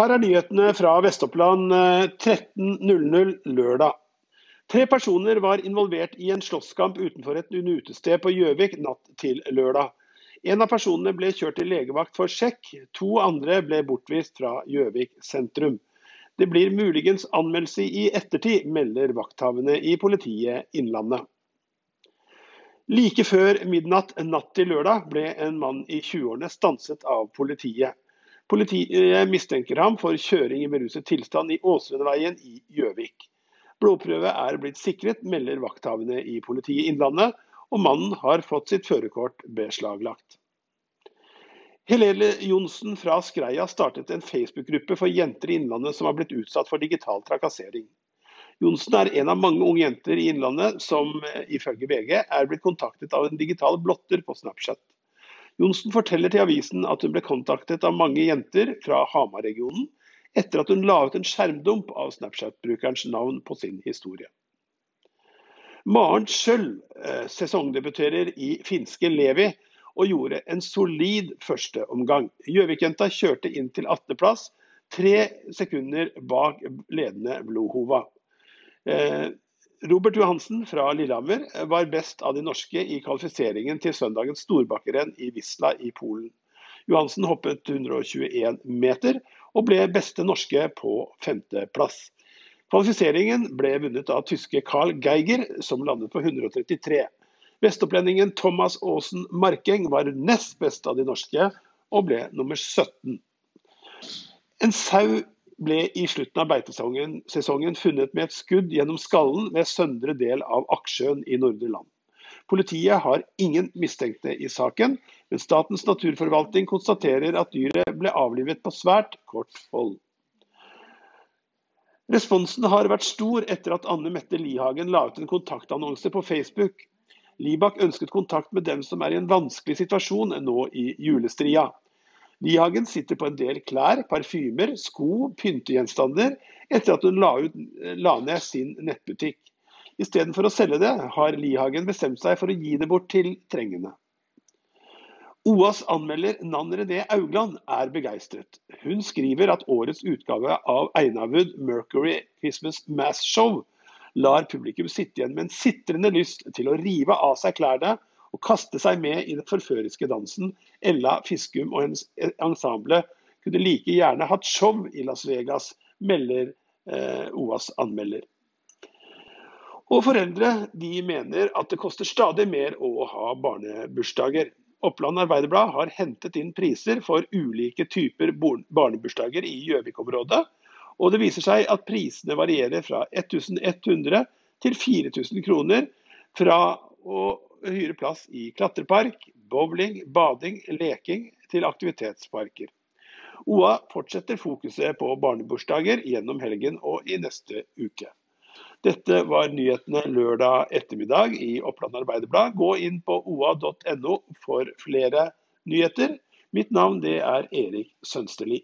Her er nyhetene fra Vest-Oppland 13.00 lørdag. Tre personer var involvert i en slåsskamp utenfor et utested på Gjøvik natt til lørdag. En av personene ble kjørt til legevakt for sjekk, to andre ble bortvist fra Gjøvik sentrum. Det blir muligens anmeldelse i ettertid, melder vakthavende i politiet Innlandet. Like før midnatt natt til lørdag ble en mann i 20-årene stanset av politiet. Politiet mistenker ham for kjøring i beruset tilstand i Åsrødveien i Gjøvik. Blodprøve er blitt sikret, melder vakthavende i politiet Innlandet, og mannen har fått sitt førerkort beslaglagt. Helene Johnsen fra Skreia startet en Facebook-gruppe for jenter i Innlandet som har blitt utsatt for digital trakassering. Johnsen er en av mange unge jenter i Innlandet som ifølge VG er blitt kontaktet av en digital blotter på Snapchat. Johnsen forteller til avisen at hun ble kontaktet av mange jenter fra Hamar-regionen etter at hun la ut en skjermdump av Snapchat-brukerens navn på sin historie. Maren Schjøll eh, sesongdebuterer i finske Levi og gjorde en solid førsteomgang. Gjøvik-jenta kjørte inn til 18.-plass, tre sekunder bak ledende Blodhova. Eh, Robert Johansen fra Lillehammer var best av de norske i kvalifiseringen til søndagens storbakkerenn i Wisla i Polen. Johansen hoppet 121 meter og ble beste norske på femteplass. Kvalifiseringen ble vunnet av tyske Carl Geiger, som landet på 133. Vestopplendingen Thomas Aasen Markeng var nest best av de norske og ble nummer 17. En sau ble i slutten av beitesesongen funnet med et skudd gjennom skallen ved søndre del av Aksjøen i Nordre Land. Politiet har ingen mistenkte i saken, men Statens naturforvaltning konstaterer at dyret ble avlivet på svært kort hold. Responsen har vært stor etter at Anne Mette Lihagen la ut en kontaktannonse på Facebook. Libak ønsket kontakt med dem som er i en vanskelig situasjon nå i julestria. Lihagen sitter på en del klær, parfymer, sko, pyntegjenstander etter at hun la, ut, la ned sin nettbutikk. Istedenfor å selge det, har Lihagen bestemt seg for å gi det bort til trengende. OAs anmelder Nan René Augland er begeistret. Hun skriver at årets utgave av Einarwood Mercury Christmas Mass Show lar publikum sitte igjen med en sitrende lyst til å rive av seg klærne og kaste seg med i den forføriske dansen. Ella Fiskum og hennes ensemble kunne like gjerne hatt show i Las Vegas, melder eh, OAs anmelder. Og Foreldre de mener at det koster stadig mer å ha barnebursdager. Oppland Arbeiderblad har hentet inn priser for ulike typer barnebursdager i Gjøvik-området. Og det viser seg at prisene varierer fra 1100 til 4000 kroner. Fra å hyre plass i klatrepark, bowling, bading, leking til aktivitetsparker. OA fortsetter fokuset på barnebursdager gjennom helgen og i neste uke. Dette var nyhetene lørdag ettermiddag i Oppland Arbeiderblad. Gå inn på oa.no for flere nyheter. Mitt navn er Erik Sønsterli.